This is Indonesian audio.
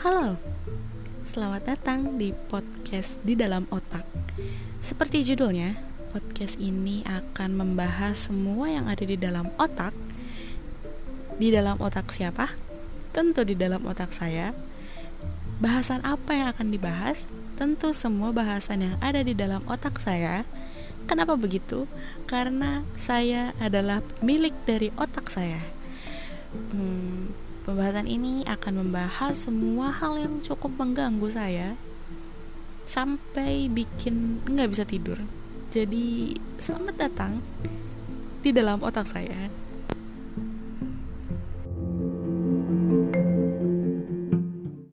Halo, selamat datang di podcast di dalam otak. Seperti judulnya, podcast ini akan membahas semua yang ada di dalam otak. Di dalam otak siapa? Tentu di dalam otak saya. Bahasan apa yang akan dibahas? Tentu semua bahasan yang ada di dalam otak saya. Kenapa begitu? Karena saya adalah milik dari otak saya. Hmm, Pembahasan ini akan membahas semua hal yang cukup mengganggu saya sampai bikin nggak bisa tidur. Jadi selamat datang di dalam otak saya.